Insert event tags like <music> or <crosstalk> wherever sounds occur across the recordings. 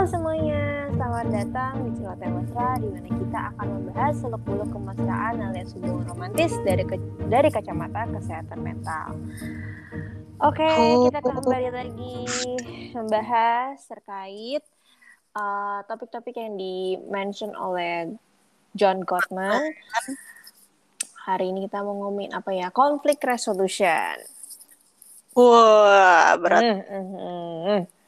Halo semuanya, selamat datang di Celoteh Mesra di mana kita akan membahas seluk-beluk kemesraan alias hubungan romantis dari ke dari kacamata kesehatan mental. Oke, kita kembali lagi membahas terkait uh, topik-topik uh, yang di-mention oleh John Gottman. Hari ini kita mau ngomongin apa ya? Konflik resolution. Wah, berat. Hmm. hmm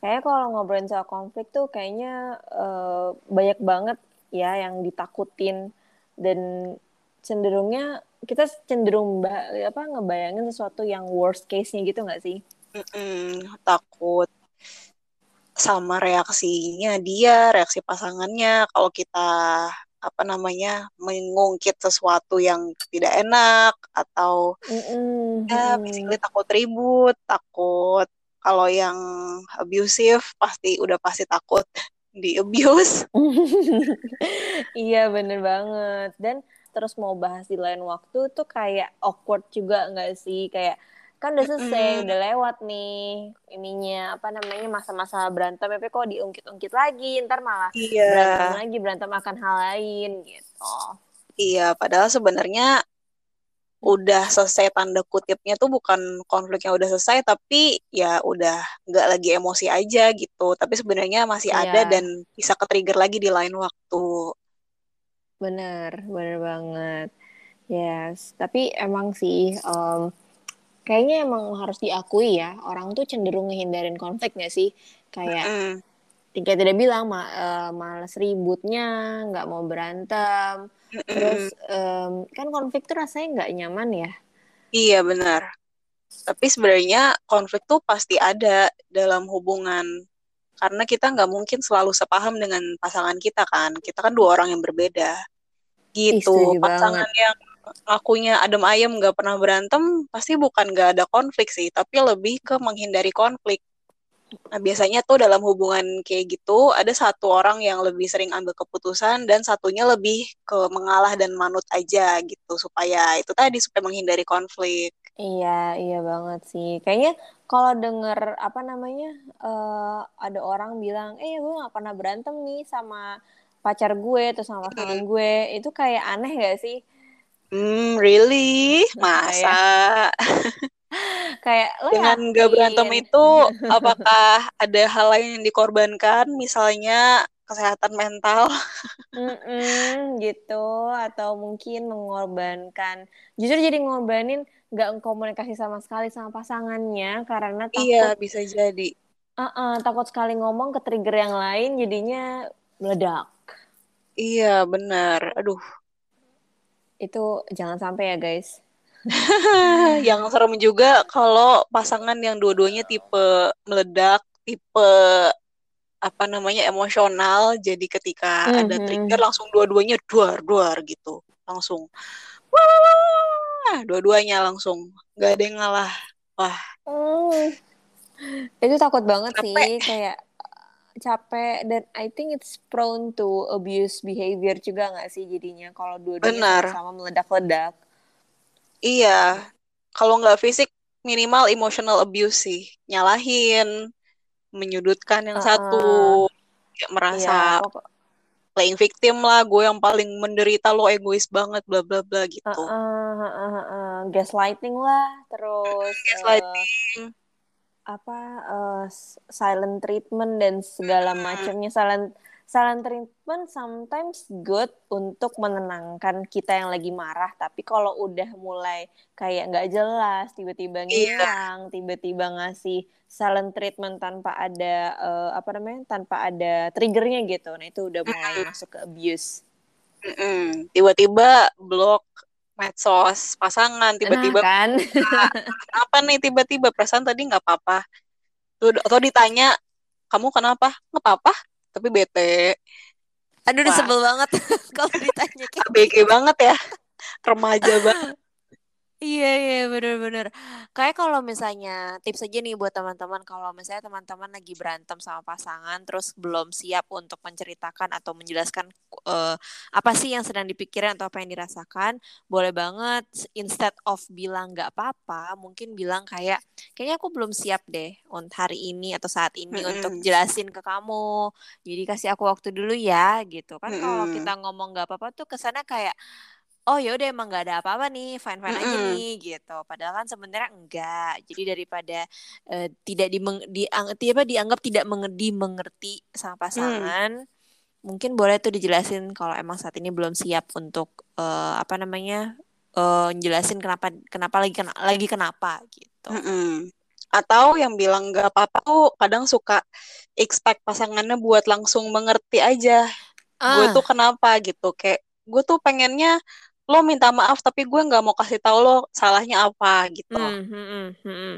kayaknya kalau ngobrolin soal konflik tuh kayaknya uh, banyak banget ya yang ditakutin dan cenderungnya kita cenderung apa ngebayangin sesuatu yang worst case-nya gitu nggak sih? Mm-mm, takut sama reaksinya dia, reaksi pasangannya kalau kita apa namanya mengungkit sesuatu yang tidak enak atau mm-hmm. ya basically takut ribut, takut kalau yang abusive pasti udah pasti takut di abuse. <laughs> iya bener banget dan terus mau bahas di lain waktu tuh kayak awkward juga nggak sih kayak kan udah selesai mm. udah lewat nih ininya apa namanya masa-masa berantem tapi kok diungkit-ungkit lagi ntar malah iya. berantem lagi berantem akan hal lain gitu iya padahal sebenarnya udah selesai tanda kutipnya tuh bukan konflik yang udah selesai tapi ya udah nggak lagi emosi aja gitu tapi sebenarnya masih yeah. ada dan bisa ke trigger lagi di lain waktu bener bener banget yes tapi emang sih um, kayaknya emang harus diakui ya orang tuh cenderung ngehindarin konflik gak sih kayak mm -hmm. Tika tidak bilang ma uh, males ributnya nggak mau berantem Terus um, kan konflik tuh rasanya nggak nyaman ya? Iya benar. Tapi sebenarnya konflik tuh pasti ada dalam hubungan karena kita nggak mungkin selalu sepaham dengan pasangan kita kan. Kita kan dua orang yang berbeda. Gitu. pasangan banget. yang akunya adem ayem nggak pernah berantem pasti bukan nggak ada konflik sih, tapi lebih ke menghindari konflik. Nah, biasanya tuh dalam hubungan kayak gitu ada satu orang yang lebih sering ambil keputusan dan satunya lebih ke mengalah dan manut aja gitu supaya itu tadi supaya menghindari konflik. Iya, iya banget sih. Kayaknya kalau denger apa namanya uh, ada orang bilang, eh gue gak pernah berantem nih sama pacar gue atau sama pasangan hmm. gue, itu kayak aneh gak sih? Hmm, really? Masa? <laughs> kayak lo dengan yakin. gak berantem itu apakah ada hal lain yang dikorbankan? Misalnya kesehatan mental. Mm-mm, gitu. Atau mungkin mengorbankan. Justru jadi ngorbanin nggak komunikasi sama sekali sama pasangannya karena takut iya bisa jadi. Uh-uh, takut sekali ngomong ke trigger yang lain jadinya meledak. Iya benar. Aduh. Itu jangan sampai ya guys <laughs> yang serem juga kalau pasangan yang dua-duanya tipe meledak, tipe apa namanya emosional, jadi ketika mm-hmm. ada trigger langsung dua-duanya duar duar gitu, langsung wah, dua-duanya langsung nggak ada yang ngalah, wah. Mm. Itu takut banget capek. sih, kayak capek dan I think it's prone to abuse behavior juga nggak sih jadinya kalau dua-duanya sama meledak-ledak. Iya, kalau nggak fisik minimal emotional abuse sih, nyalahin, menyudutkan yang uh, satu, ya, merasa iya, playing victim lah, gue yang paling menderita lo egois banget, bla bla bla gitu. Uh, uh, uh, uh, uh, gaslighting lah, terus gaslighting. Uh, apa uh, silent treatment dan segala macamnya. Silent silent treatment sometimes good untuk menenangkan kita yang lagi marah tapi kalau udah mulai kayak nggak jelas tiba-tiba iya. ngilang tiba-tiba ngasih silent treatment tanpa ada uh, apa namanya tanpa ada triggernya gitu nah itu udah mulai masuk ke abuse. Tiba-tiba blok medsos pasangan tiba-tiba nah, kan? <laughs> Apa nih tiba-tiba perasaan tadi nggak apa-apa. Atau ditanya kamu kenapa? Nggak apa-apa tapi bete. Aduh udah sebel banget. <laughs> Kalau ditanya kayak ABG banget ya. Remaja banget Iya iya bener-bener. Kayak kalau misalnya tips aja nih buat teman-teman kalau misalnya teman-teman lagi berantem sama pasangan terus belum siap untuk menceritakan atau menjelaskan uh, apa sih yang sedang dipikirkan atau apa yang dirasakan, boleh banget instead of bilang nggak apa-apa, mungkin bilang kayak kayaknya aku belum siap deh untuk hari ini atau saat ini mm -hmm. untuk jelasin ke kamu. Jadi kasih aku waktu dulu ya gitu kan. Mm -hmm. Kalau kita ngomong nggak apa-apa tuh ke sana kayak oh ya udah emang nggak ada apa-apa nih fine fine mm -hmm. aja nih gitu padahal kan sebenarnya enggak jadi daripada uh, tidak dimeng, diang, apa, dianggap tidak mengerti mengerti sama mm. pasangan mm. mungkin boleh tuh dijelasin kalau emang saat ini belum siap untuk uh, apa namanya uh, jelasin kenapa kenapa lagi kena, lagi kenapa gitu mm -hmm. atau yang bilang nggak apa-apa tuh kadang suka expect pasangannya buat langsung mengerti aja uh. gue tuh kenapa gitu kayak gue tuh pengennya lo minta maaf tapi gue nggak mau kasih tahu lo salahnya apa gitu. Hmm, hmm, hmm, hmm.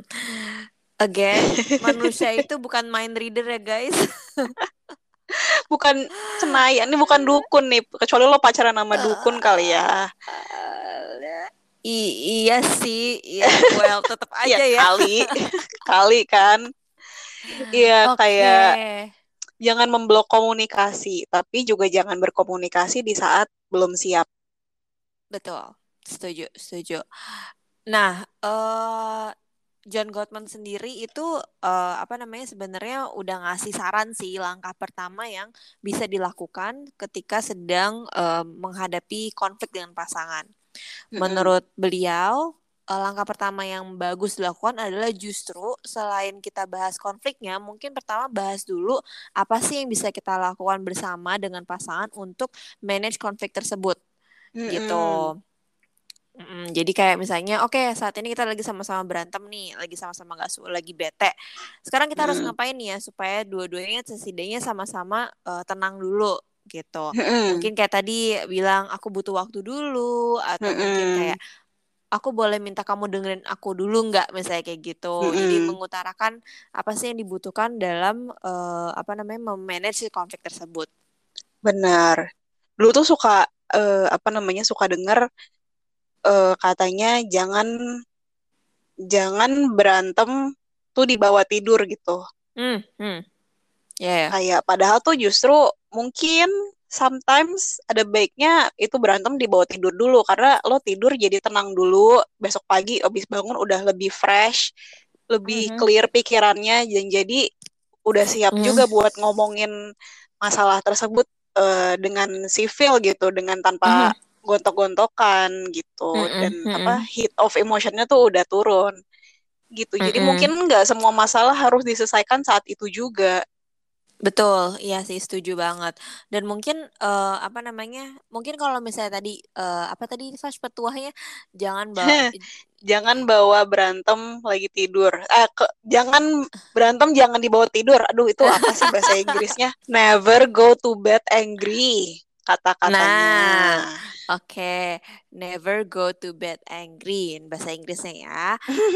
Again, <laughs> manusia itu bukan mind reader ya guys. <laughs> bukan cenai, ini bukan dukun nih. Kecuali lo pacaran sama dukun kali ya. I iya sih, iya well tetap <laughs> iya, aja ya. Kali, kali kan. Iya okay. kayak jangan memblok komunikasi, tapi juga jangan berkomunikasi di saat belum siap. Betul, setuju, setuju. Nah, uh, John Gottman sendiri itu uh, apa namanya sebenarnya udah ngasih saran sih langkah pertama yang bisa dilakukan ketika sedang uh, menghadapi konflik dengan pasangan. Mm-hmm. Menurut beliau, uh, langkah pertama yang bagus dilakukan adalah justru selain kita bahas konfliknya, mungkin pertama bahas dulu apa sih yang bisa kita lakukan bersama dengan pasangan untuk manage konflik tersebut mm-hmm. gitu. Mm, jadi kayak misalnya, oke okay, saat ini kita lagi sama-sama berantem nih, lagi sama-sama gak su lagi bete. Sekarang kita mm. harus ngapain nih ya supaya dua-duanya setidaknya sama-sama uh, tenang dulu gitu. Mm. Mungkin kayak tadi bilang aku butuh waktu dulu atau mm. mungkin kayak aku boleh minta kamu dengerin aku dulu nggak misalnya kayak gitu. Mm. Jadi mengutarakan apa sih yang dibutuhkan dalam uh, apa namanya memanage konflik tersebut. Benar. Dulu tuh suka uh, apa namanya suka dengar uh, katanya jangan jangan berantem tuh dibawa tidur gitu. Hmm, hmm. Yeah. Kayak padahal tuh justru mungkin sometimes ada baiknya itu berantem dibawa tidur dulu karena lo tidur jadi tenang dulu besok pagi abis bangun udah lebih fresh lebih mm -hmm. clear pikirannya dan jadi udah siap mm. juga buat ngomongin masalah tersebut uh, dengan civil gitu dengan tanpa mm -hmm gontok-gontokan gitu. Mm -mm, dan mm apa heat of emotionnya tuh udah turun gitu. Jadi mm -mm. mungkin nggak semua masalah harus diselesaikan saat itu juga Betul, iya sih setuju banget. Dan mungkin uh, apa namanya? Mungkin kalau misalnya tadi uh, apa tadi flash petuahnya jangan bawa <laughs> jangan bawa berantem lagi tidur. Eh ke, jangan berantem jangan dibawa tidur. Aduh itu apa sih bahasa Inggrisnya? Never go to bed angry kata-katanya. Nah, oke, okay. never go to bed angry bahasa Inggrisnya ya.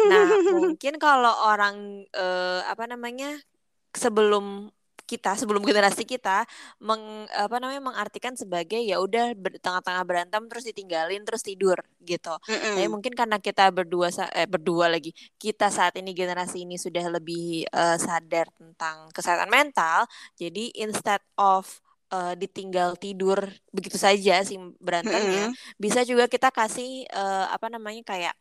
Nah, <laughs> mungkin kalau orang uh, apa namanya sebelum kita sebelum generasi kita meng apa namanya mengartikan sebagai ya udah tengah-tengah berantem terus ditinggalin terus tidur gitu. Mm -hmm. Tapi mungkin karena kita berdua eh berdua lagi kita saat ini generasi ini sudah lebih uh, sadar tentang kesehatan mental, jadi instead of uh, ditinggal tidur begitu saja sih berantemnya. Mm-hmm. Bisa juga kita kasih uh, apa namanya kayak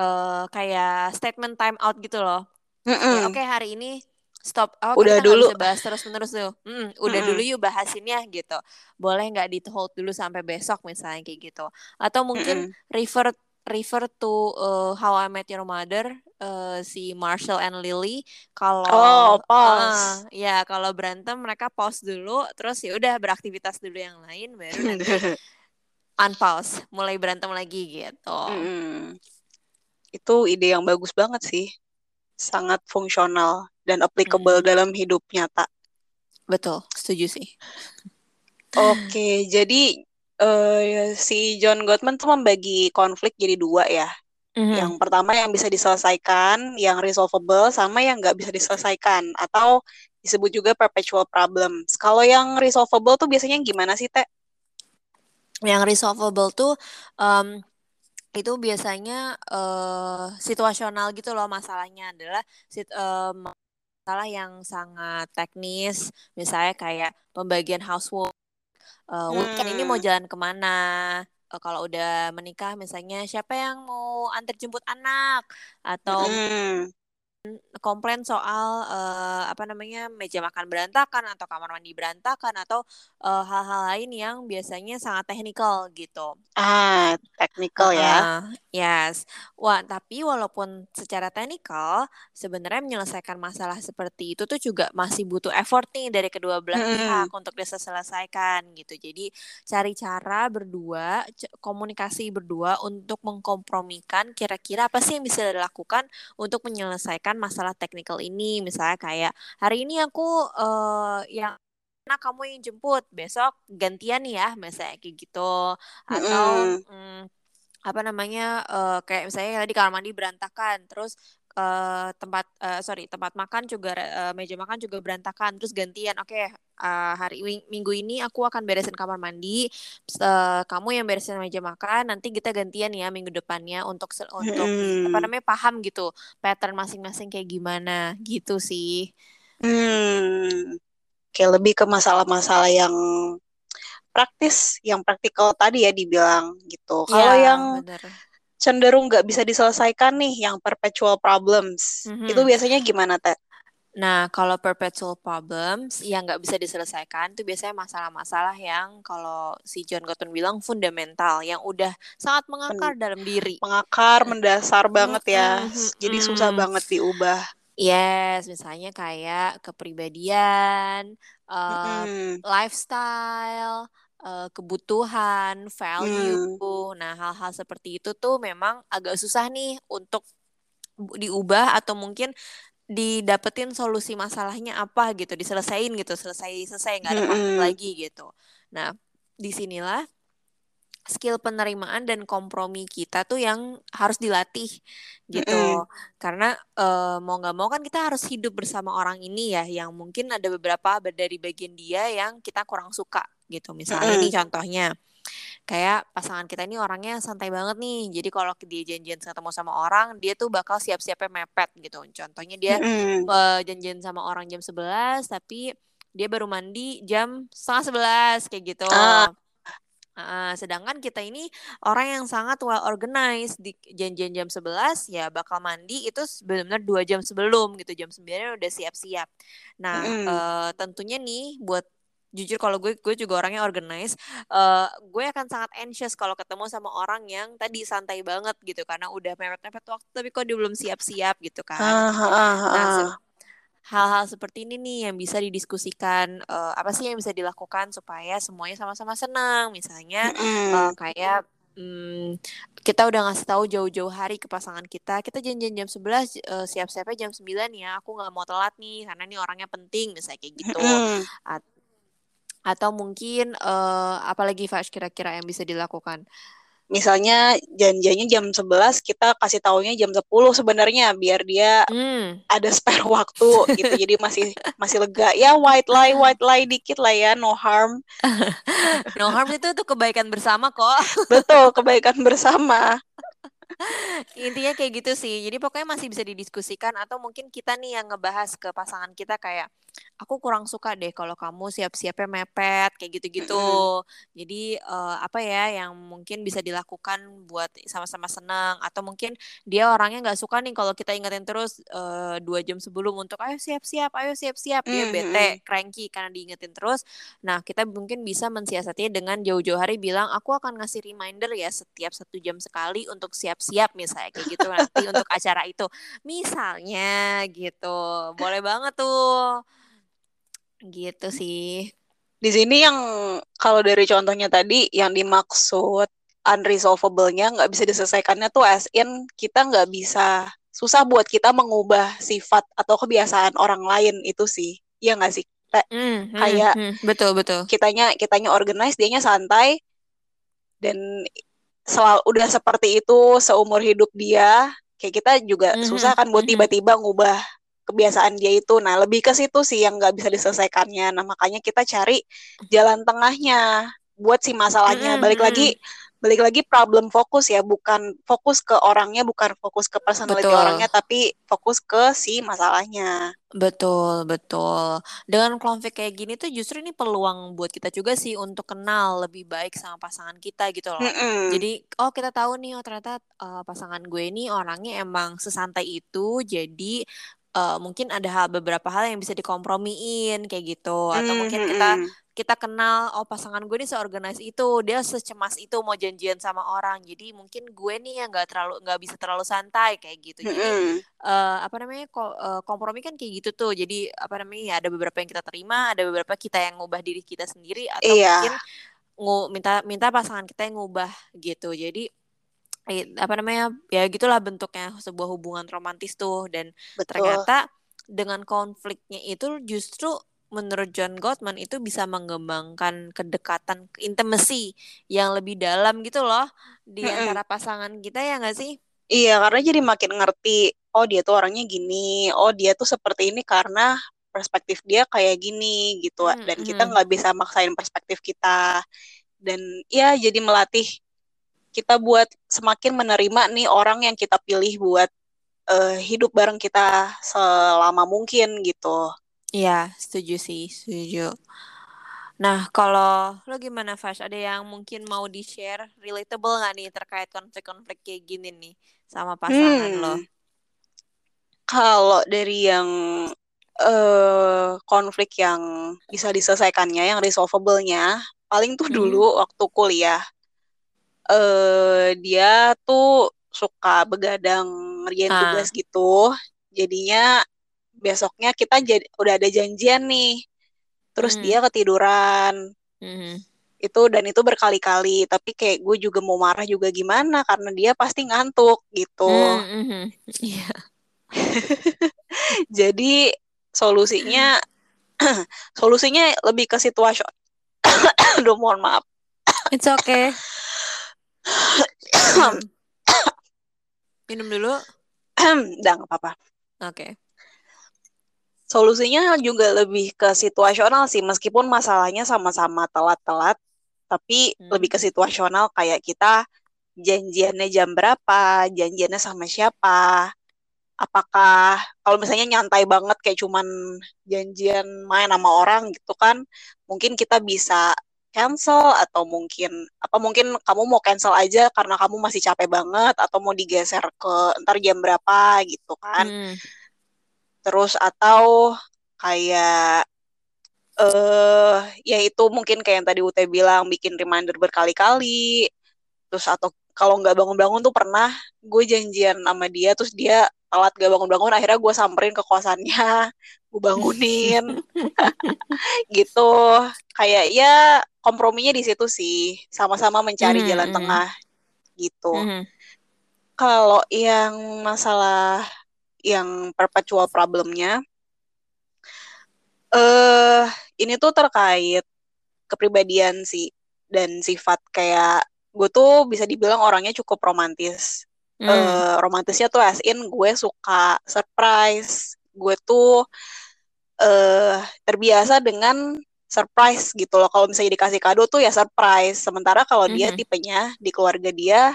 uh, kayak statement time out gitu loh. Mm-hmm. Oke okay, hari ini stop. Oh, udah kita dulu bisa bahas terus menerus tuh. Mm, udah mm-hmm. dulu yuk bahasin ya gitu. Boleh nggak di hold dulu sampai besok misalnya kayak gitu. Atau mungkin mm-hmm. refer refer to uh, How I Met Your Mother uh, si Marshall and Lily kalau oh, pause. Uh, ya kalau berantem mereka pause dulu terus ya udah beraktivitas dulu yang lain baru nanti <laughs> unpause mulai berantem lagi gitu. Mm. Itu ide yang bagus banget sih. Sangat fungsional dan applicable mm. dalam hidup nyata. Betul, setuju sih. Oke, jadi uh, si John Gottman tuh membagi konflik jadi dua ya. Mm-hmm. Yang pertama yang bisa diselesaikan, yang resolvable, sama yang nggak bisa diselesaikan atau disebut juga perpetual problems. Kalau yang resolvable tuh biasanya gimana sih, Teh? Yang resolvable tuh um, itu biasanya uh, situasional gitu loh masalahnya adalah sit, uh, masalah yang sangat teknis misalnya kayak pembagian housework uh, hmm. weekend ini mau hmm. jalan ke mana uh, kalau udah menikah misalnya siapa yang mau antar jemput anak atau hmm. Komplain soal uh, apa namanya meja makan berantakan atau kamar mandi berantakan atau hal-hal uh, lain yang biasanya sangat teknikal gitu. Ah, teknikal uh, ya. Yes. Wah, tapi walaupun secara teknikal sebenarnya menyelesaikan masalah seperti itu tuh juga masih butuh effort nih dari kedua belah hmm. pihak untuk diselesaikan gitu. Jadi cari cara berdua, komunikasi berdua untuk mengkompromikan kira-kira apa sih yang bisa dilakukan untuk menyelesaikan masalah teknikal ini. Misalnya kayak hari ini aku uh, yang nah kamu yang jemput besok gantian ya misalnya kayak gitu atau mm. mm, apa namanya uh, kayak misalnya tadi kamar mandi berantakan terus uh, tempat uh, sorry tempat makan juga uh, meja makan juga berantakan terus gantian oke okay, uh, hari minggu ini aku akan beresin kamar mandi uh, kamu yang beresin meja makan nanti kita gantian ya minggu depannya untuk untuk hmm. apa namanya paham gitu pattern masing-masing kayak gimana gitu sih hmm kayak lebih ke masalah-masalah yang praktis, yang praktikal tadi ya dibilang gitu. Ya, Kalau yang bener. Cenderung nggak bisa diselesaikan nih, yang perpetual problems, mm-hmm. itu biasanya gimana teh? Nah, kalau perpetual problems yang nggak bisa diselesaikan itu biasanya masalah-masalah yang kalau si John Gottman bilang fundamental, yang udah sangat mengakar Men dalam diri. Mengakar, mendasar banget ya. Mm-hmm. Jadi susah banget diubah. Yes, misalnya kayak kepribadian, uh, mm. lifestyle, uh, kebutuhan, value. Mm. Nah, hal-hal seperti itu tuh memang agak susah nih untuk diubah atau mungkin didapetin solusi masalahnya apa gitu, diselesain gitu, selesai selesai nggak ada konflik lagi gitu. Nah, di sinilah skill penerimaan dan kompromi kita tuh yang harus dilatih gitu. Mm -hmm. karena uh, mau nggak mau kan kita harus hidup bersama orang ini ya yang mungkin ada beberapa dari bagian dia yang kita kurang suka gitu. Misalnya mm -hmm. nih contohnya kayak pasangan kita ini orangnya santai banget nih. Jadi kalau dia janjian ketemu sama orang dia tuh bakal siap-siapnya mepet gitu. Contohnya dia mm uh, janjian sama orang jam 11 tapi dia baru mandi jam setengah sebelas kayak gitu. Uh Uh, sedangkan kita ini orang yang sangat well organized di janjian jam 11 ya bakal mandi itu benar-benar dua jam sebelum gitu jam 9 udah siap-siap. Nah mm. uh, tentunya nih buat jujur kalau gue gue juga orangnya organized uh, gue akan sangat anxious kalau ketemu sama orang yang tadi santai banget gitu karena udah mepet-mepet waktu tapi kok dia belum siap-siap gitu kan. Uh, uh, uh. Nah hal-hal seperti ini nih yang bisa didiskusikan uh, apa sih yang bisa dilakukan supaya semuanya sama-sama senang misalnya mm. uh, kayak um, kita udah ngasih tahu jauh-jauh hari ke pasangan kita kita janjian jam 11 uh, siap-siapnya jam 9 ya aku nggak mau telat nih karena ini orangnya penting misalnya kayak gitu mm. At atau mungkin uh, apalagi Fash kira-kira yang bisa dilakukan misalnya janjinya jam 11 kita kasih taunya jam 10 sebenarnya biar dia hmm. ada spare waktu gitu. Jadi masih masih lega. Ya white lie white lie dikit lah ya no harm. <laughs> No harm itu tuh kebaikan bersama kok. Betul kebaikan bersama. Intinya kayak gitu sih. Jadi pokoknya masih bisa didiskusikan atau mungkin kita nih yang ngebahas ke pasangan kita kayak aku kurang suka deh kalau kamu siap-siapnya mepet kayak gitu-gitu. Jadi uh, apa ya yang mungkin bisa dilakukan buat sama-sama senang atau mungkin dia orangnya nggak suka nih kalau kita ingetin terus uh, dua jam sebelum untuk ayo siap-siap, ayo siap-siap dia bete, cranky karena diingetin terus. Nah kita mungkin bisa mensiasatinya dengan jauh-jauh hari bilang aku akan ngasih reminder ya setiap satu jam sekali untuk siap-siap misalnya kayak gitu nanti untuk acara itu. Misalnya gitu, boleh banget tuh. Gitu sih. Di sini yang kalau dari contohnya tadi yang dimaksud unresolvable-nya nggak bisa diselesaikannya tuh as in kita nggak bisa susah buat kita mengubah sifat atau kebiasaan orang lain itu sih. Iya nggak sih? Mm, kayak mm, betul betul. Kitanya kitanya organize, dianya santai dan selalu udah seperti itu seumur hidup dia. Kayak kita juga mm -hmm. susah kan buat tiba-tiba ngubah kebiasaan dia itu. Nah, lebih ke situ sih yang nggak bisa diselesaikannya. Nah, makanya kita cari jalan tengahnya buat si masalahnya. Mm -hmm. Balik lagi balik lagi problem fokus ya bukan fokus ke orangnya bukan fokus ke personality betul. orangnya tapi fokus ke si masalahnya betul betul dengan konflik kayak gini tuh justru ini peluang buat kita juga sih untuk kenal lebih baik sama pasangan kita gitu loh mm -mm. jadi oh kita tahu nih oh ternyata uh, pasangan gue ini orangnya emang sesantai itu jadi uh, mungkin ada hal beberapa hal yang bisa dikompromiin kayak gitu atau mm-hmm. mungkin kita kita kenal oh pasangan gue ini seorganize itu dia secemas itu mau janjian sama orang jadi mungkin gue nih yang nggak terlalu nggak bisa terlalu santai kayak gitu jadi mm-hmm. uh, apa namanya ko, uh, kompromi kan kayak gitu tuh jadi apa namanya ya ada beberapa yang kita terima ada beberapa kita yang ngubah diri kita sendiri atau yeah. mungkin ngu minta minta pasangan kita yang ngubah gitu jadi apa namanya ya gitulah bentuknya sebuah hubungan romantis tuh dan Betul. ternyata dengan konfliknya itu justru menurut John Gottman itu bisa mengembangkan kedekatan intimacy yang lebih dalam gitu loh di mm -hmm. antara pasangan kita ya nggak sih? Iya karena jadi makin ngerti oh dia tuh orangnya gini oh dia tuh seperti ini karena perspektif dia kayak gini gitu mm -hmm. dan kita nggak bisa maksain perspektif kita dan ya jadi melatih kita buat semakin menerima nih orang yang kita pilih buat uh, hidup bareng kita selama mungkin gitu. Iya, setuju sih, setuju. Nah, kalau lo gimana, Fash? Ada yang mungkin mau di-share relatable nggak nih terkait konflik-konflik kayak gini nih sama pasangan hmm. lo? Kalau dari yang uh, konflik yang bisa diselesaikannya, yang resolvable-nya, paling tuh hmm. dulu waktu kuliah uh, dia tuh suka begadang ngerjain ah. tugas gitu. Jadinya besoknya kita jadi udah ada janjian nih. Terus hmm. dia ketiduran. Hmm. Itu dan itu berkali-kali, tapi kayak gue juga mau marah juga gimana karena dia pasti ngantuk gitu. Hmm. hmm. Yeah. <laughs> jadi solusinya <clears throat> solusinya lebih ke situasi <coughs> Aduh, mohon maaf. It's okay. <coughs> Minum dulu. Udah nggak apa-apa. Oke. Okay. Solusinya juga lebih ke situasional sih, meskipun masalahnya sama-sama telat-telat, tapi hmm. lebih ke situasional kayak kita janjiannya jam berapa, janjiannya sama siapa, apakah kalau misalnya nyantai banget kayak cuman janjian main sama orang gitu kan, mungkin kita bisa cancel atau mungkin apa mungkin kamu mau cancel aja karena kamu masih capek banget atau mau digeser ke ntar jam berapa gitu kan. Hmm. terus atau kayak eh uh, ya itu mungkin kayak yang tadi Ute bilang bikin reminder berkali-kali. Terus atau kalau nggak bangun-bangun tuh pernah gue janjian sama dia terus dia telat gak bangun-bangun akhirnya gue samperin ke kosannya gue bangunin. <laughs> Gitu. Kayak ya komprominya di situ sih. Sama-sama mencari mm, jalan mm. tengah. Gitu. Mm. kalau yang masalah yang perpetual problemnya eh uh, ini tuh terkait kepribadian sih dan sifat kayak gue tuh bisa dibilang orangnya cukup romantis. Mm. uh, romantisnya tuh as in gue suka surprise. Gue tuh uh, terbiasa dengan surprise gitu loh. Kalau misalnya dikasih kado tuh ya surprise. Sementara kalau mm-hmm. dia tipenya di keluarga dia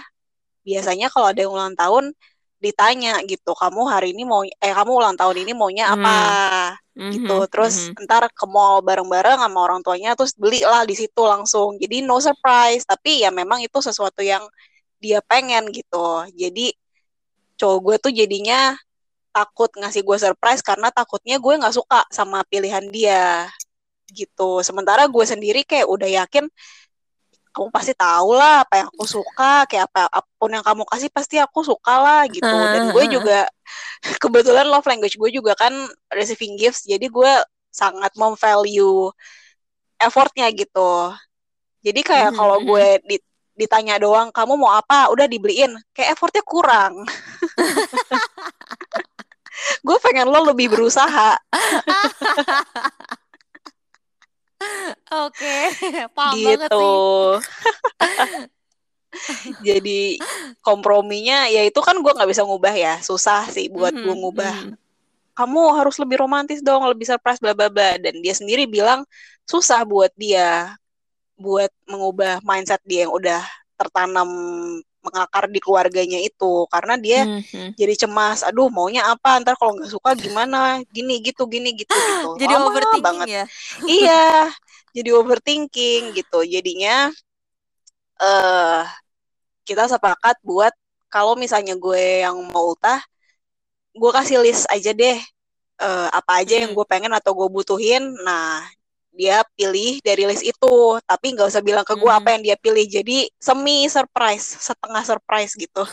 biasanya kalau ada yang ulang tahun ditanya gitu, kamu hari ini mau eh kamu ulang tahun ini maunya apa? Mm-hmm. gitu. Terus mm-hmm. ntar ke mall bareng-bareng sama orang tuanya terus belilah di situ langsung. Jadi no surprise, tapi ya memang itu sesuatu yang dia pengen gitu. Jadi cowok gue tuh jadinya takut ngasih gue surprise karena takutnya gue nggak suka sama pilihan dia gitu. Sementara gue sendiri kayak udah yakin kamu pasti tahu lah apa yang aku suka kayak apa apa pun yang kamu kasih pasti aku suka lah gitu dan gue juga <laughs> kebetulan love language gue juga kan receiving gifts jadi gue sangat memvalue effortnya gitu. Jadi kayak kalau gue di, ditanya doang kamu mau apa? Udah dibeliin kayak effortnya kurang <laughs> pengen lo lebih berusaha <laughs> Oke, paham gitu. banget sih. <laughs> Jadi komprominya ya itu kan gue nggak bisa ngubah ya, susah sih buat mm-hmm, gue ngubah. Mm-hmm. Kamu harus lebih romantis dong, lebih surprise bla bla bla. Dan dia sendiri bilang susah buat dia buat mengubah mindset dia yang udah tertanam mengakar di keluarganya itu karena dia mm-hmm. jadi cemas aduh maunya apa ntar kalau nggak suka gimana gini gitu gini gitu gitu <gasps> jadi Lama overthinking banget. ya <laughs> iya jadi overthinking gitu jadinya eh uh, kita sepakat buat kalau misalnya gue yang mau ultah gue kasih list aja deh uh, apa aja hmm. yang gue pengen atau gue butuhin nah dia pilih dari list itu tapi nggak usah bilang ke gue hmm. apa yang dia pilih jadi semi surprise setengah surprise gitu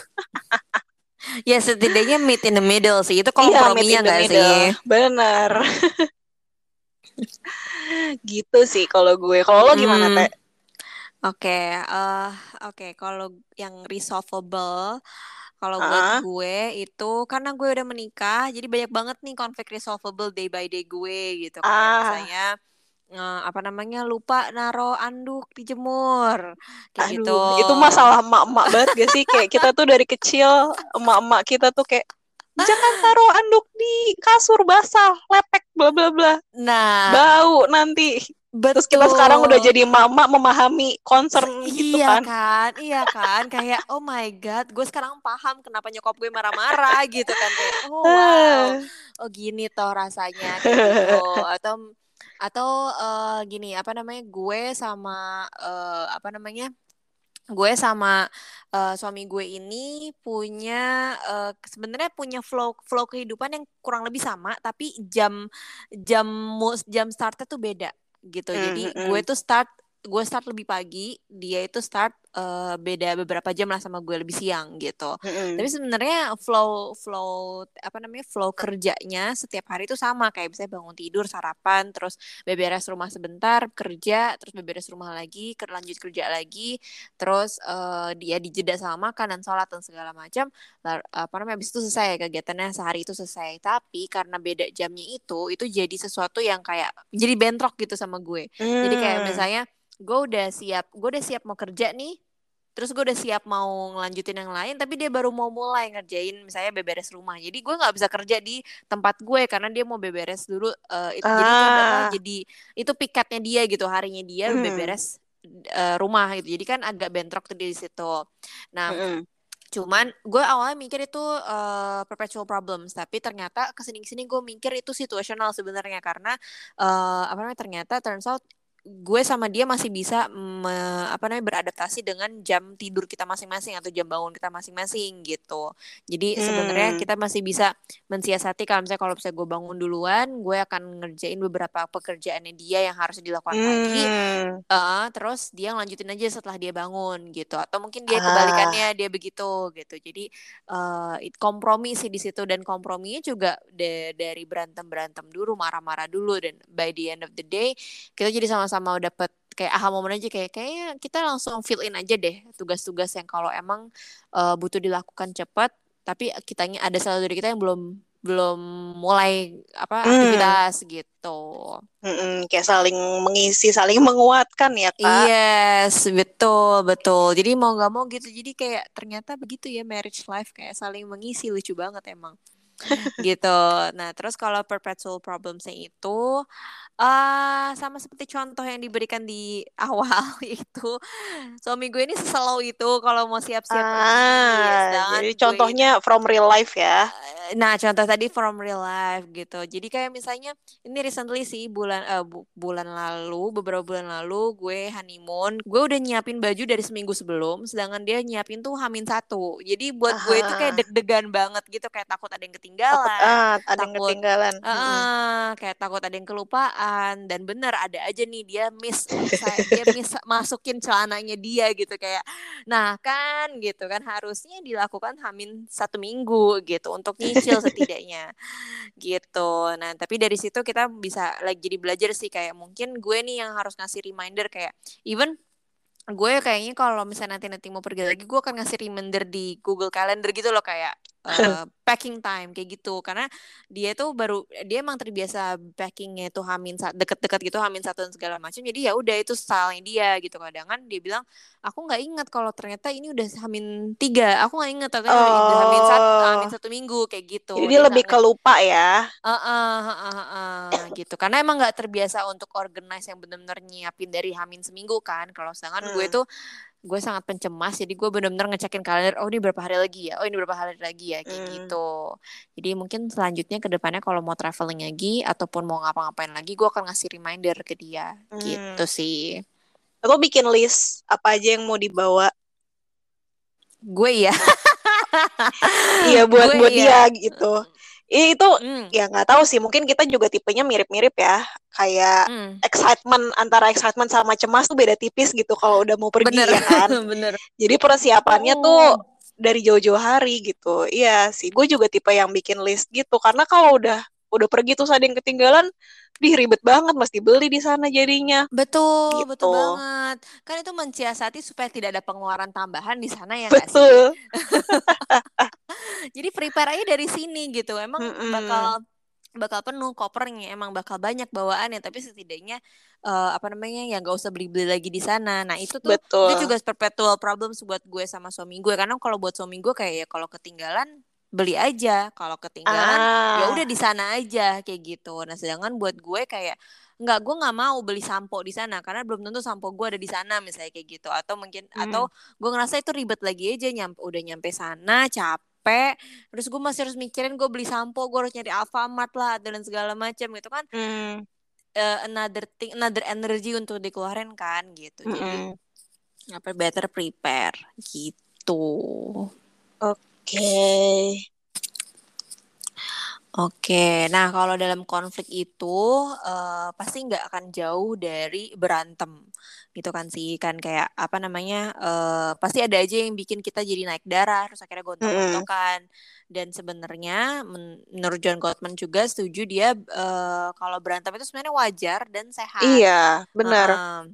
ya setidaknya meet in the middle sih itu komprominya nggak iya, sih benar <laughs> gitu sih kalau gue kalau lo gimana hmm. teh Oke, okay, uh, eh, oke okay. kalau yang resolvable kalau uh buat gue itu karena gue udah menikah, jadi banyak banget nih konflik resolvable day by day gue gitu. Kayak uh. misalnya uh, apa namanya lupa naro anduk dijemur kayak Aduh, gitu. Itu masalah emak-emak banget gak sih? kayak kita tuh dari kecil emak-emak kita tuh kayak jangan <laughs> taruh anduk di kasur basah, lepek bla bla bla. Nah, bau nanti. Betul. Terus kita sekarang udah jadi mama memahami concern gitu iya kan. kan. Iya kan, kayak oh my god, gue sekarang paham kenapa nyokap gue marah-marah gitu kan kayak oh wow. <laughs> Oh gini toh rasanya gitu. <laughs> Atau atau uh, gini, apa namanya? Gue sama uh, apa namanya? gue sama uh, suami gue ini punya uh, sebenarnya punya flow flow kehidupan yang kurang lebih sama tapi jam jam jam startnya tuh beda gitu. Mm, Jadi mm, gue tuh start gue start lebih pagi, dia itu start uh, beda beberapa jam lah sama gue lebih siang gitu. Mm-hmm. Tapi sebenarnya flow flow apa namanya flow kerjanya setiap hari itu sama kayak bisa bangun tidur, sarapan, terus beberes rumah sebentar, kerja, terus beberes rumah lagi, lanjut kerja lagi, terus uh, dia dijeda sama makan dan sholat dan segala macam. Apa namanya habis itu selesai kegiatannya sehari itu selesai. Tapi karena beda jamnya itu, itu jadi sesuatu yang kayak jadi bentrok gitu sama gue. Mm. Jadi kayak mm. misalnya gue udah siap gue udah siap mau kerja nih terus gue udah siap mau ngelanjutin yang lain tapi dia baru mau mulai ngerjain misalnya beberes rumah jadi gue nggak bisa kerja di tempat gue karena dia mau beberes dulu uh, itu, ah. jadi itu jadi itu pikatnya dia gitu harinya dia hmm. beberes uh, rumah gitu jadi kan agak bentrok tuh di situ nah hmm. Cuman gue awalnya mikir itu uh, perpetual problems, tapi ternyata ke sini sini gue mikir itu situasional sebenarnya karena uh, apa namanya ternyata turns out gue sama dia masih bisa me, apa namanya beradaptasi dengan jam tidur kita masing-masing atau jam bangun kita masing-masing gitu. Jadi hmm. sebenarnya kita masih bisa mensiasati kalau misalnya kalau misalnya gue bangun duluan, gue akan ngerjain beberapa pekerjaannya dia yang harus dilakukan hmm. pagi. Uh, terus dia ngelanjutin aja setelah dia bangun gitu. Atau mungkin dia kebalikannya ah. dia begitu gitu. Jadi uh, kompromi sih di situ dan komprominya juga de dari berantem berantem dulu, marah-marah dulu dan by the end of the day kita jadi sama sama-sama dapat kayak aha momen aja kayak kayaknya kita langsung fill in aja deh tugas-tugas yang kalau emang uh, butuh dilakukan cepat tapi kitanya ada salah dari kita yang belum belum mulai apa hmm. aktivitas gitu. Hmm, kayak saling mengisi, saling menguatkan ya kak. Yes, betul betul. Jadi mau nggak mau gitu. Jadi kayak ternyata begitu ya marriage life kayak saling mengisi lucu banget emang. <laughs> gitu. Nah terus kalau perpetual problemsnya itu Uh, sama seperti contoh yang diberikan di awal <laughs> itu suami gue ini selalu itu kalau mau siap-siap ah, jadi contohnya ini, from real life ya nah contoh tadi from real life gitu jadi kayak misalnya ini recently sih bulan uh, bu bulan lalu beberapa bulan lalu gue honeymoon gue udah nyiapin baju dari seminggu sebelum sedangkan dia nyiapin tuh hamin satu jadi buat Aha. gue itu kayak deg-degan banget gitu kayak takut ada yang ketinggalan takut, ah, ada takut, yang ketinggalan uh, hmm. kayak takut ada yang kelupaan dan bener ada aja nih dia miss <laughs> dia miss masukin celananya dia gitu kayak nah kan gitu kan harusnya dilakukan hamin satu minggu gitu untuk nyicil <laughs> setidaknya gitu. Nah tapi dari situ kita bisa lagi jadi belajar sih kayak mungkin gue nih yang harus ngasih reminder kayak even gue kayaknya kalau misalnya nanti nanti mau pergi lagi gue akan ngasih reminder di Google Calendar gitu loh kayak uh, <laughs> packing time kayak gitu. Karena dia tuh baru dia emang terbiasa packingnya tuh hamin deket-deket gitu hamin satu dan segala macam jadi ya udah itu stylenya dia gitu. Kadang kan dia bilang aku nggak ingat kalau ternyata ini udah hamin tiga. Aku nggak ingat ternyata oh. udah hamin satu hamin satu minggu kayak gitu. Jadi dia, lebih kelupa ya? Uh, uh, uh, uh, uh, gitu. Karena emang nggak terbiasa untuk organize yang benar-benar nyiapin dari hamin seminggu kan. Kalau sedangkan hmm. gue tuh gue sangat pencemas jadi gue benar-benar ngecekin kalender oh ini berapa hari lagi ya oh ini berapa hari lagi ya kayak Hmm. gitu jadi mungkin selanjutnya ke depannya kalau mau traveling lagi ataupun mau ngapa-ngapain lagi gue akan ngasih reminder ke dia Hmm. gitu sih Atau bikin list apa aja yang mau dibawa. gue ya Iya buat Gue buat iya. dia gitu. Ih, Itu Hmm, ya nggak tahu sih. Mungkin kita juga tipenya mirip-mirip ya. Kayak hmm. excitement antara excitement sama cemas tuh beda tipis gitu kalau udah mau pergi bener ya kan. <laughs> bener Jadi persiapannya Oh. tuh dari jauh-jauh hari gitu. Iya sih, gue juga tipe yang bikin list gitu. Karena kalau udah udah pergi terus ada yang ketinggalan, dih ribet banget mesti beli di sana jadinya. Betul, betul Gitu. banget. Kan itu mensiasati supaya tidak ada pengeluaran tambahan di sana ya? Betul. <laughs> Jadi prepare aja dari sini gitu. Emang Mm-mm. bakal bakal penuh kopernya, emang bakal banyak bawaannya, tapi setidaknya eh, apa namanya ya nggak usah beli-beli lagi di sana. Nah itu tuh Betul. itu juga perpetual problems buat gue sama suami gue. Karena kalau buat suami gue kayak ya kalau ketinggalan beli aja, kalau ketinggalan ya Ah, udah di sana aja kayak gitu. Nah, sedangkan buat gue kayak nggak gue nggak mau beli sampo di sana karena belum tentu sampo gue ada di sana misalnya kayak gitu atau mungkin Hmm. atau gue ngerasa itu ribet lagi aja nyampe udah nyampe sana capek terus gue masih harus mikirin gue beli sampo gue harus nyari Alfamart lah dan segala macam gitu kan hmm, eh, another thing another energy untuk dikeluarin kan gitu jadi mm-mm. apa better prepare gitu Oke. Oke, nah kalau dalam konflik itu eh, pasti nggak akan jauh dari berantem, gitu kan sih kan kayak apa namanya eh, pasti ada aja yang bikin kita jadi naik darah, terus akhirnya gontok-gontokan. Dan sebenarnya men- menurut John Gottman juga setuju dia eh, kalau berantem itu sebenarnya wajar dan sehat. Iya, benar. Heeh.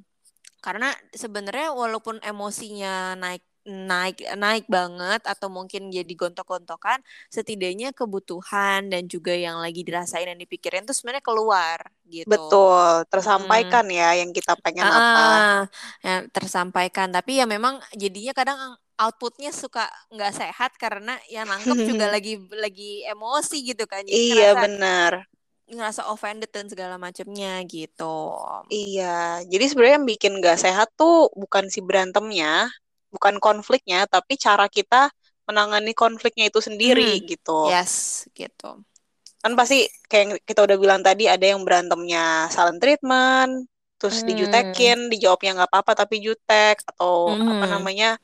Karena sebenarnya walaupun emosinya naik naik naik banget atau mungkin jadi gontok-gontokan, setidaknya kebutuhan dan juga yang lagi dirasain dan dipikirin tuh sebenarnya keluar gitu. Betul, tersampaikan ya yang kita pengen apa. Ah, ya, tersampaikan. Tapi ya memang jadinya kadang outputnya suka nggak sehat karena yang nangkep juga <laughs> lagi lagi emosi gitu kan. Jadi Iya, benar. ngerasa offended dan segala macamnya gitu. Iya, jadi sebenarnya yang bikin gak sehat tuh bukan si berantemnya, bukan konfliknya, tapi cara kita menangani konfliknya itu sendiri Hmm, gitu. yes, gitu. Kan pasti kayak yang kita udah bilang tadi ada yang berantemnya silent treatment, terus Hmm, dijutekin, dijawabnya nggak apa-apa tapi jutek atau apa mhm, namanya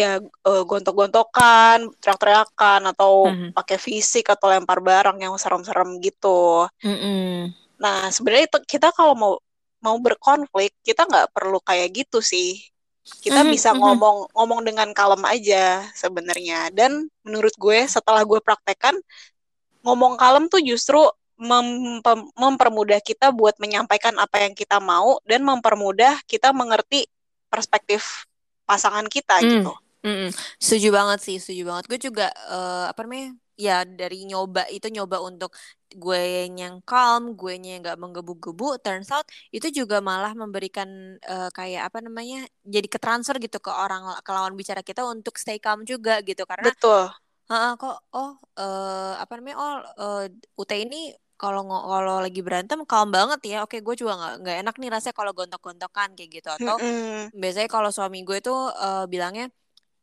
ya eh, gontok-gontokan, teriak-teriakan atau mhm, pakai fisik atau lempar barang yang serem-serem gitu. mhm, Nah, sebenarnya itu kita kalau mau mau berkonflik, kita nggak perlu kayak gitu sih. Kita mhm, bisa mhm, ngomong ngomong dengan kalem aja sebenarnya. Dan menurut gue setelah gue praktekkan, ngomong kalem tuh justru mem- mempermudah kita buat menyampaikan apa yang kita mau dan mempermudah kita mengerti perspektif pasangan kita mm, gitu. mm. Setuju banget sih, setuju banget. Gue juga eh, apa namanya? Ya dari nyoba itu nyoba untuk gue yang calm, gue yang nggak menggebu-gebu. Turns out itu juga malah memberikan eh, kayak apa namanya? Jadi ketransfer gitu ke orang ke lawan bicara kita untuk stay calm juga gitu. Karena Betul. Heeh, kok oh eh, apa namanya oh eh, UT ini kalau kalau lagi berantem calm banget ya oke gue juga nggak nggak enak nih rasanya kalau gontok-gontokan kayak gitu atau Mm-mm. biasanya kalau suami gue tuh eh, bilangnya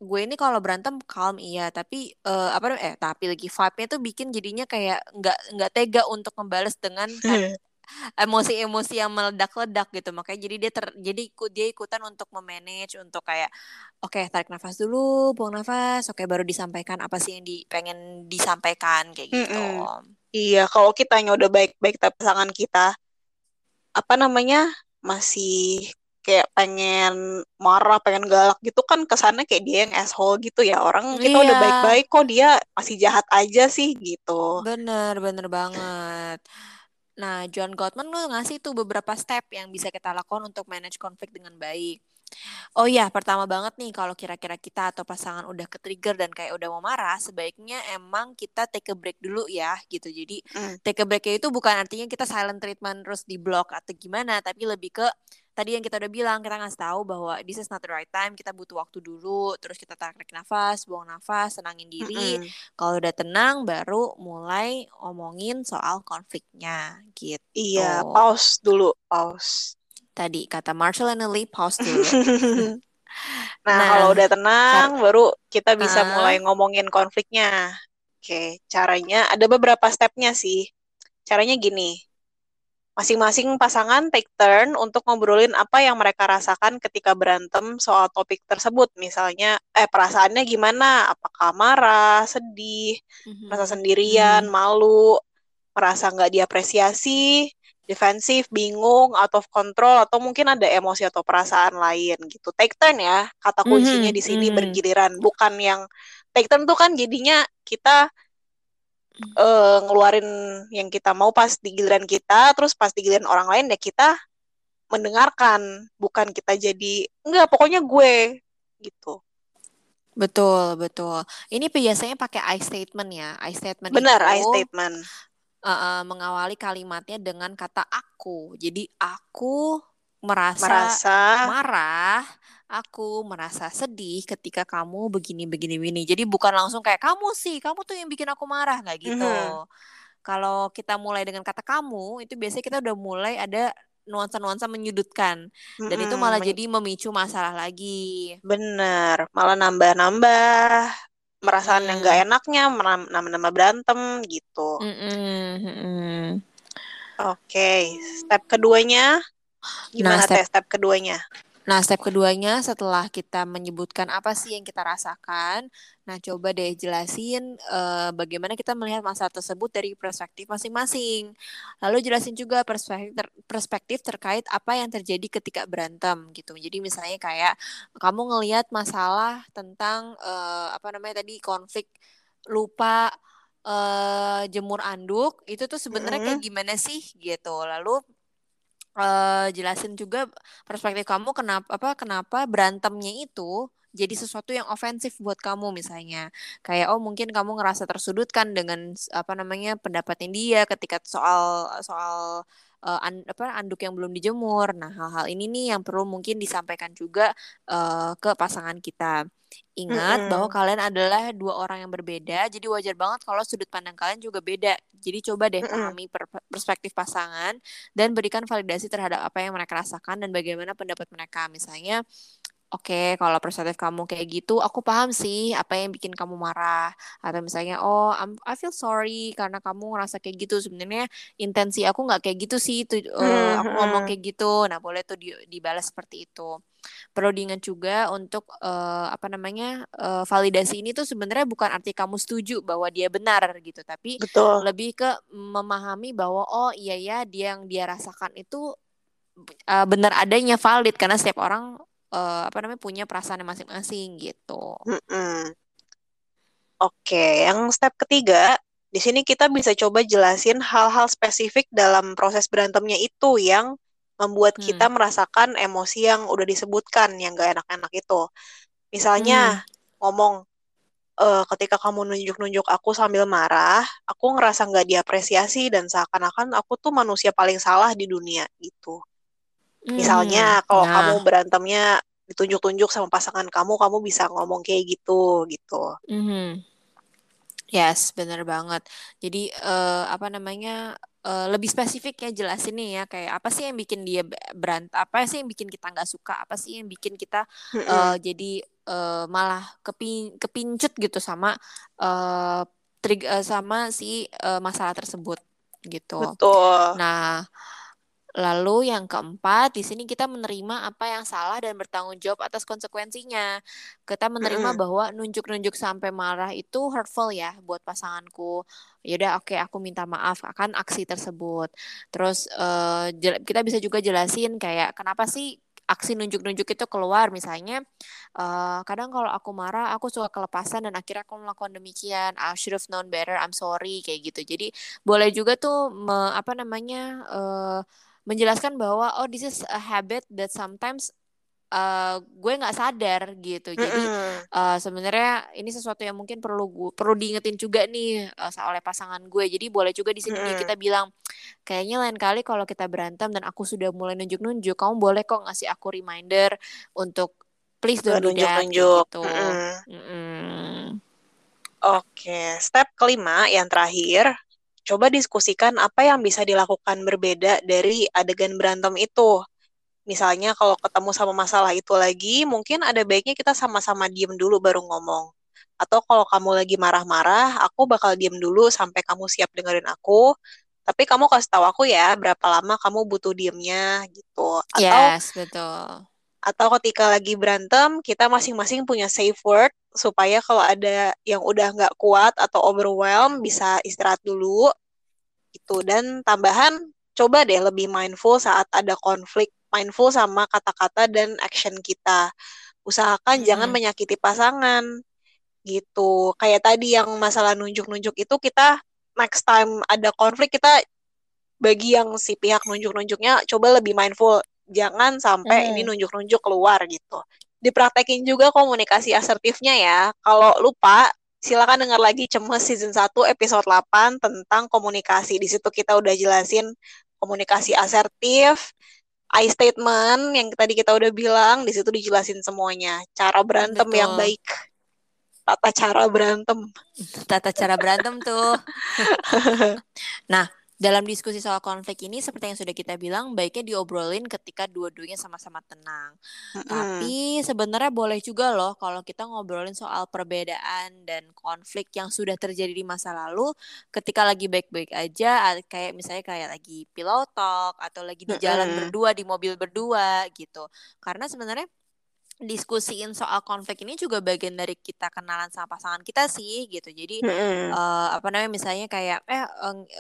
gue ini kalau berantem calm iya. Tapi eh, apa namanya eh tapi lagi vibe-nya tuh bikin jadinya kayak nggak nggak tega untuk membalas dengan <laughs> emosi-emosi yang meledak-ledak gitu. Makanya jadi dia ter jadi ikut dia ikutan untuk memanage untuk kayak oke tarik nafas dulu buang nafas. Oke baru disampaikan apa sih yang di pengen disampaikan kayak gitu. Mm-mm. Iya, kalau kitanya udah baik-baik tapi pasangan kita apa namanya masih kayak pengen marah, pengen galak gitu kan kesannya kayak dia yang asshole gitu ya. Orang kita udah iya baik-baik kok dia masih jahat aja sih gitu. bener bener banget nah John Gottman tuh ngasih tuh beberapa step yang bisa kita lakukan untuk manage konflik dengan baik Oh iya, pertama banget nih kalau kira-kira kita atau pasangan udah ke-trigger dan kayak udah mau marah, sebaiknya emang kita take a break dulu ya gitu. Jadi Mm. take a break itu bukan artinya kita silent treatment terus di block atau gimana, tapi lebih ke tadi yang kita udah bilang, kita ngasih tahu bahwa this is not the right time, kita butuh waktu dulu, terus kita tarik nafas, buang nafas, tenangin diri. Mm-mm. Kalau udah tenang, baru mulai omongin soal konfliknya gitu. Iya, pause dulu, pause. Tadi kata Marshall and Lee, pause dulu. <laughs> Nah, nah kalau udah tenang, baru kita bisa uh, mulai ngomongin konfliknya. Oke, caranya ada beberapa stepnya sih. Caranya gini, masing-masing pasangan take turn untuk ngobrolin apa yang mereka rasakan ketika berantem soal topik tersebut. Misalnya, eh perasaannya gimana? Apakah marah, sedih, mm-hmm. merasa sendirian, mm-hmm. malu, merasa nggak diapresiasi, defensif, bingung, out of control, atau mungkin ada emosi atau perasaan lain gitu. Take turn ya, kata kuncinya mm-hmm. di sini mm-hmm. bergiliran, bukan yang take turn tuh kan jadinya kita uh, ngeluarin yang kita mau pas di giliran kita, terus pas di giliran orang lain ya kita mendengarkan, bukan kita jadi enggak pokoknya gue gitu. Betul, betul. Ini biasanya pakai I statement ya. I statement Benar, I statement. Uh, uh, mengawali kalimatnya dengan kata aku. Jadi aku merasa, merasa marah aku merasa sedih ketika kamu begini begini begini. Jadi bukan langsung kayak kamu sih, kamu tuh yang bikin aku marah nggak gitu. Mm-hmm. Kalau kita mulai dengan kata kamu, itu biasanya kita udah mulai ada nuansa-nuansa menyudutkan dan mm-hmm. itu malah jadi memicu masalah lagi. Bener, malah nambah-nambah perasaan mm. yang gak enaknya, nambah-nambah berantem gitu. Mm-hmm. Oke, okay. step keduanya gimana nah, step, step keduanya? Nah, step keduanya setelah kita menyebutkan apa sih yang kita rasakan, nah coba deh jelasin uh, bagaimana kita melihat masalah tersebut dari perspektif masing-masing. Lalu jelasin juga perspektif ter perspektif terkait apa yang terjadi ketika berantem gitu. Jadi misalnya kayak kamu ngelihat masalah tentang uh, apa namanya tadi konflik lupa uh, jemur anduk itu tuh sebenarnya mm -hmm. kayak gimana sih gitu. Lalu uh, jelasin juga perspektif kamu kenapa apa kenapa berantemnya itu jadi sesuatu yang ofensif buat kamu misalnya. Kayak oh mungkin kamu ngerasa tersudutkan dengan apa namanya pendapatnya dia ketika soal soal uh, an, apa anduk yang belum dijemur. Nah, hal-hal ini nih yang perlu mungkin disampaikan juga uh, ke pasangan kita. Ingat mm -hmm. bahwa kalian adalah dua orang yang berbeda, jadi wajar banget kalau sudut pandang kalian juga beda. Jadi coba deh mm -hmm. pahami per perspektif pasangan dan berikan validasi terhadap apa yang mereka rasakan dan bagaimana pendapat mereka. Misalnya Oke, okay, kalau perspektif kamu kayak gitu, aku paham sih apa yang bikin kamu marah. Atau misalnya, oh, I'm, I feel sorry karena kamu ngerasa kayak gitu. Sebenarnya intensi aku nggak kayak gitu sih. Itu uh, hmm, aku ngomong hmm. kayak gitu. Nah, boleh tuh di, dibalas seperti itu. Perlu diingat juga untuk uh, apa namanya uh, validasi ini tuh sebenarnya bukan arti kamu setuju bahwa dia benar gitu, tapi Betul. lebih ke memahami bahwa oh iya ya dia yang dia rasakan itu uh, benar adanya valid karena setiap orang uh, apa namanya punya perasaan masing-masing gitu. Mm-mm. Oke, yang step ketiga di sini kita bisa coba jelasin hal-hal spesifik dalam proses berantemnya itu yang membuat hmm. kita merasakan emosi yang udah disebutkan yang gak enak-enak itu. Misalnya hmm. ngomong e, ketika kamu nunjuk-nunjuk aku sambil marah, aku ngerasa nggak diapresiasi dan seakan-akan aku tuh manusia paling salah di dunia gitu. Misalnya hmm, kalau nah. kamu berantemnya ditunjuk-tunjuk sama pasangan kamu, kamu bisa ngomong kayak gitu gitu. Mm-hmm. Yes, benar banget. Jadi uh, apa namanya uh, lebih spesifik ya jelasin nih ya kayak apa sih yang bikin dia berant, apa sih yang bikin kita nggak suka, apa sih yang bikin kita uh, jadi uh, malah kepin kepincut gitu sama uh, trig uh, sama si uh, masalah tersebut gitu. Betul. Nah Lalu yang keempat, di sini kita menerima apa yang salah dan bertanggung jawab atas konsekuensinya. Kita menerima mm -hmm. bahwa nunjuk-nunjuk sampai marah itu hurtful ya buat pasanganku. Yaudah oke okay, aku minta maaf akan aksi tersebut. Terus uh, kita bisa juga jelasin kayak kenapa sih aksi nunjuk-nunjuk itu keluar misalnya uh, kadang kalau aku marah aku suka kelepasan dan akhirnya aku melakukan demikian I should have known better I'm sorry kayak gitu jadi boleh juga tuh me, apa namanya uh, menjelaskan bahwa oh this is a habit that sometimes uh, gue nggak sadar gitu. Jadi uh, sebenarnya ini sesuatu yang mungkin perlu gue, perlu diingetin juga nih uh, oleh pasangan gue. Jadi boleh juga di sini mm kita bilang kayaknya lain kali kalau kita berantem dan aku sudah mulai nunjuk-nunjuk, kamu boleh kok ngasih aku reminder untuk please don't do that gitu. Mm -mm. Oke, okay. step kelima yang terakhir coba diskusikan apa yang bisa dilakukan berbeda dari adegan berantem itu. misalnya kalau ketemu sama masalah itu lagi, mungkin ada baiknya kita sama-sama diem dulu baru ngomong. Atau kalau kamu lagi marah-marah, aku bakal diem dulu sampai kamu siap dengerin aku. Tapi kamu kasih tahu aku ya berapa lama kamu butuh diemnya gitu. Atau yes, betul. Atau ketika lagi berantem, kita masing-masing punya safe word supaya kalau ada yang udah nggak kuat atau overwhelm bisa istirahat dulu gitu. Dan tambahan, coba deh lebih mindful saat ada konflik mindful sama kata-kata dan action kita. Usahakan hmm. jangan menyakiti pasangan gitu. Kayak tadi yang masalah nunjuk-nunjuk itu kita next time ada konflik kita bagi yang si pihak nunjuk-nunjuknya coba lebih mindful. Jangan sampai hmm. ini nunjuk-nunjuk keluar gitu. Dipraktekin juga komunikasi asertifnya ya. Kalau lupa, silakan dengar lagi Cemes season 1 episode 8 tentang komunikasi. Di situ kita udah jelasin komunikasi asertif, I statement yang tadi kita udah bilang di situ dijelasin semuanya cara berantem Betul. yang baik tata cara berantem tata cara berantem tuh <laughs> nah dalam diskusi soal konflik ini seperti yang sudah kita bilang baiknya diobrolin ketika dua-duanya sama-sama tenang. Mm-hmm. Tapi sebenarnya boleh juga loh kalau kita ngobrolin soal perbedaan dan konflik yang sudah terjadi di masa lalu ketika lagi baik-baik aja kayak misalnya kayak lagi pillow talk atau lagi di jalan mm-hmm. berdua di mobil berdua gitu. Karena sebenarnya diskusiin soal konflik ini juga bagian dari kita kenalan sama pasangan kita sih gitu. Jadi mm-hmm. uh, apa namanya misalnya kayak eh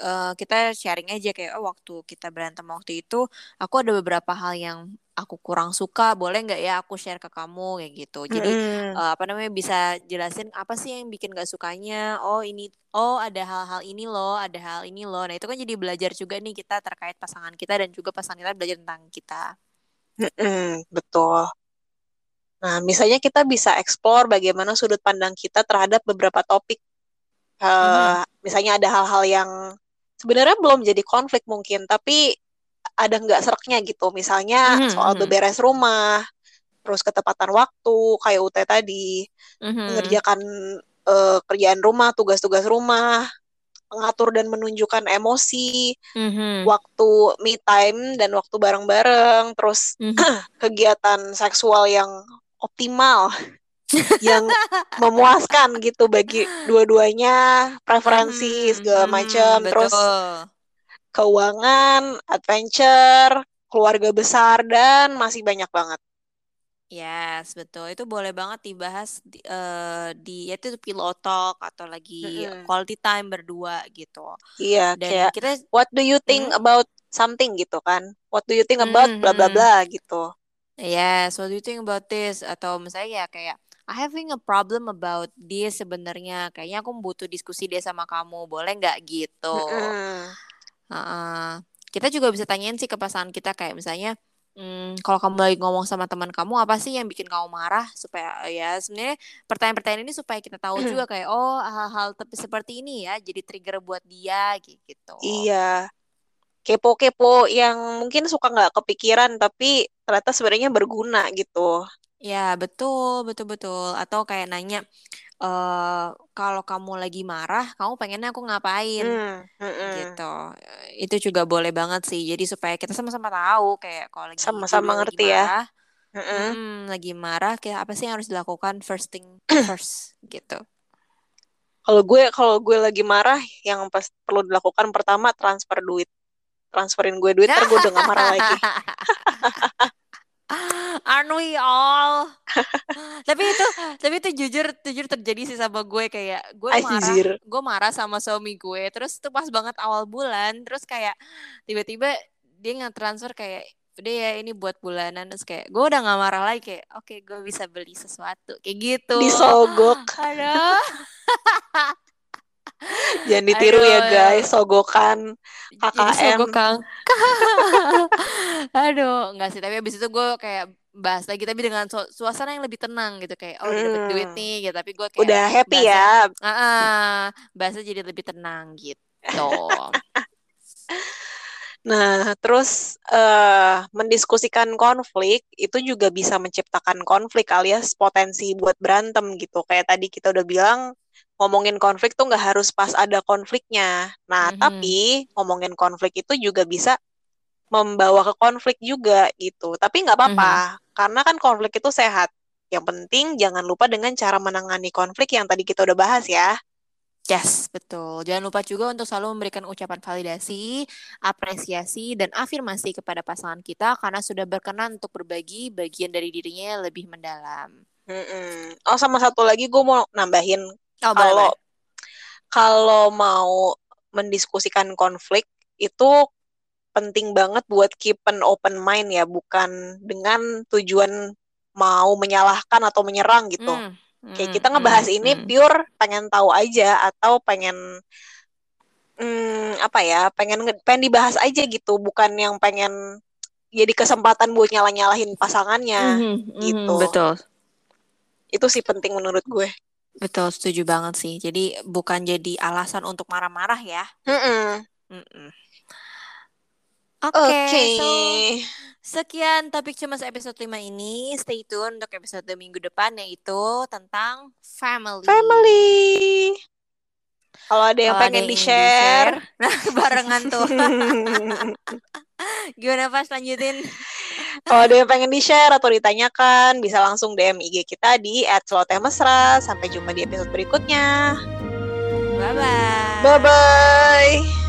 uh, kita sharing aja kayak oh, waktu kita berantem waktu itu aku ada beberapa hal yang aku kurang suka boleh nggak ya aku share ke kamu? Kayak gitu. Jadi mm-hmm. uh, apa namanya bisa jelasin apa sih yang bikin gak sukanya? Oh ini oh ada hal-hal ini loh ada hal ini loh. Nah itu kan jadi belajar juga nih kita terkait pasangan kita dan juga pasangan kita belajar tentang kita. Mm-hmm, betul Nah, misalnya kita bisa explore bagaimana sudut pandang kita terhadap beberapa topik. Uh, hmm. Misalnya ada hal-hal yang sebenarnya belum jadi konflik mungkin, tapi ada nggak seraknya gitu. Misalnya hmm. soal hmm. beberes rumah, terus ketepatan waktu, kayak UT tadi, hmm. mengerjakan uh, kerjaan rumah, tugas-tugas rumah, mengatur dan menunjukkan emosi, mm-hmm. waktu me time dan waktu bareng-bareng, terus mm-hmm. <clears throat> kegiatan seksual yang optimal <laughs> yang memuaskan gitu bagi dua-duanya preferensi hmm, segala hmm, macam hmm, terus keuangan adventure keluarga besar dan masih banyak banget Yes, betul. Itu boleh banget dibahas di, uh, di yaitu pillow talk atau lagi mm-hmm. quality time berdua gitu. Iya, Dan kayak kita what do you think mm, about something gitu kan? What do you think about bla bla bla gitu. Yes, what do you think about this? Atau misalnya ya kayak I having a problem about this sebenarnya. Kayaknya aku butuh diskusi dia sama kamu. Boleh nggak gitu? uh, kita juga bisa tanyain sih ke pasangan kita kayak misalnya, hmm, kalau kamu lagi ngomong sama teman kamu apa sih yang bikin kamu marah supaya ya sebenarnya pertanyaan-pertanyaan ini supaya kita tahu juga kayak oh hal-hal tapi seperti ini ya jadi trigger buat dia gitu. Iya kepo-kepo yang mungkin suka nggak kepikiran tapi ternyata sebenarnya berguna gitu. Ya betul betul betul atau kayak nanya uh, kalau kamu lagi marah kamu pengennya aku ngapain hmm, hmm. gitu itu juga boleh banget sih jadi supaya kita sama-sama tahu kayak kalau lagi sama-sama ngerti lagi ya. marah, ya hmm. Hmm, lagi marah kayak apa sih yang harus dilakukan first thing <clears throat> first gitu kalau gue kalau gue lagi marah yang pas perlu dilakukan pertama transfer duit transferin gue duit ter gue udah gak marah lagi. <laughs> Aren't we all? <laughs> tapi itu tapi itu jujur jujur terjadi sih sama gue kayak gue marah gue marah sama suami gue. Terus itu pas banget awal bulan terus kayak tiba-tiba dia nggak transfer kayak udah ya ini buat bulanan. Terus kayak gue udah nggak marah lagi kayak oke okay, gue bisa beli sesuatu. Kayak gitu. Disogok. <laughs> Aduh <laughs> Jangan ditiru Aduh, ya guys, sogokan KKN. Sogokan. <laughs> Aduh, enggak sih, tapi abis itu gue kayak bahas lagi tapi dengan su suasana yang lebih tenang gitu. Kayak oh udah dapet duit hmm. nih gitu. Tapi gue kayak udah happy bahasa, ya? uh, uh, bahasa jadi lebih tenang gitu. <laughs> Nah terus uh, mendiskusikan konflik itu juga bisa menciptakan konflik alias potensi buat berantem gitu. Kayak tadi kita udah bilang ngomongin konflik tuh nggak harus pas ada konfliknya. Nah, mm-hmm. tapi ngomongin konflik itu juga bisa membawa ke konflik juga gitu. Tapi nggak apa-apa, mm -hmm. karena kan konflik itu sehat. Yang penting jangan lupa dengan cara menangani konflik yang tadi kita udah bahas ya. Yes, betul. Jangan lupa juga untuk selalu memberikan ucapan validasi, apresiasi, dan afirmasi kepada pasangan kita karena sudah berkenan untuk berbagi bagian dari dirinya lebih mendalam. Mm-mm. Oh, sama satu lagi gue mau nambahin oh, kalau kalau mau mendiskusikan konflik itu penting banget buat keep an open mind ya, bukan dengan tujuan mau menyalahkan atau menyerang gitu. Mm Kayak kita hmm, ngebahas hmm, ini hmm. pure pengen tahu aja atau pengen hmm, apa ya, pengen pengen dibahas aja gitu, bukan yang pengen jadi kesempatan buat nyalah-nyalahin pasangannya mm -hmm, gitu. Betul. Itu sih penting menurut gue. Betul, setuju banget sih. Jadi bukan jadi alasan untuk marah-marah ya. Mm -mm. Mm -mm. Oke, okay, okay. so Sekian topik cemas episode 5 ini. Stay tune untuk episode minggu depan yaitu tentang family. Family. Kalau ada yang Kalo pengen di-share, di nah <laughs> barengan tuh. <laughs> Gimana pas lanjutin? Kalau ada yang pengen di-share atau ditanyakan, bisa langsung DM IG kita di @slotehmesra. Sampai jumpa di episode berikutnya. Bye bye. Bye bye.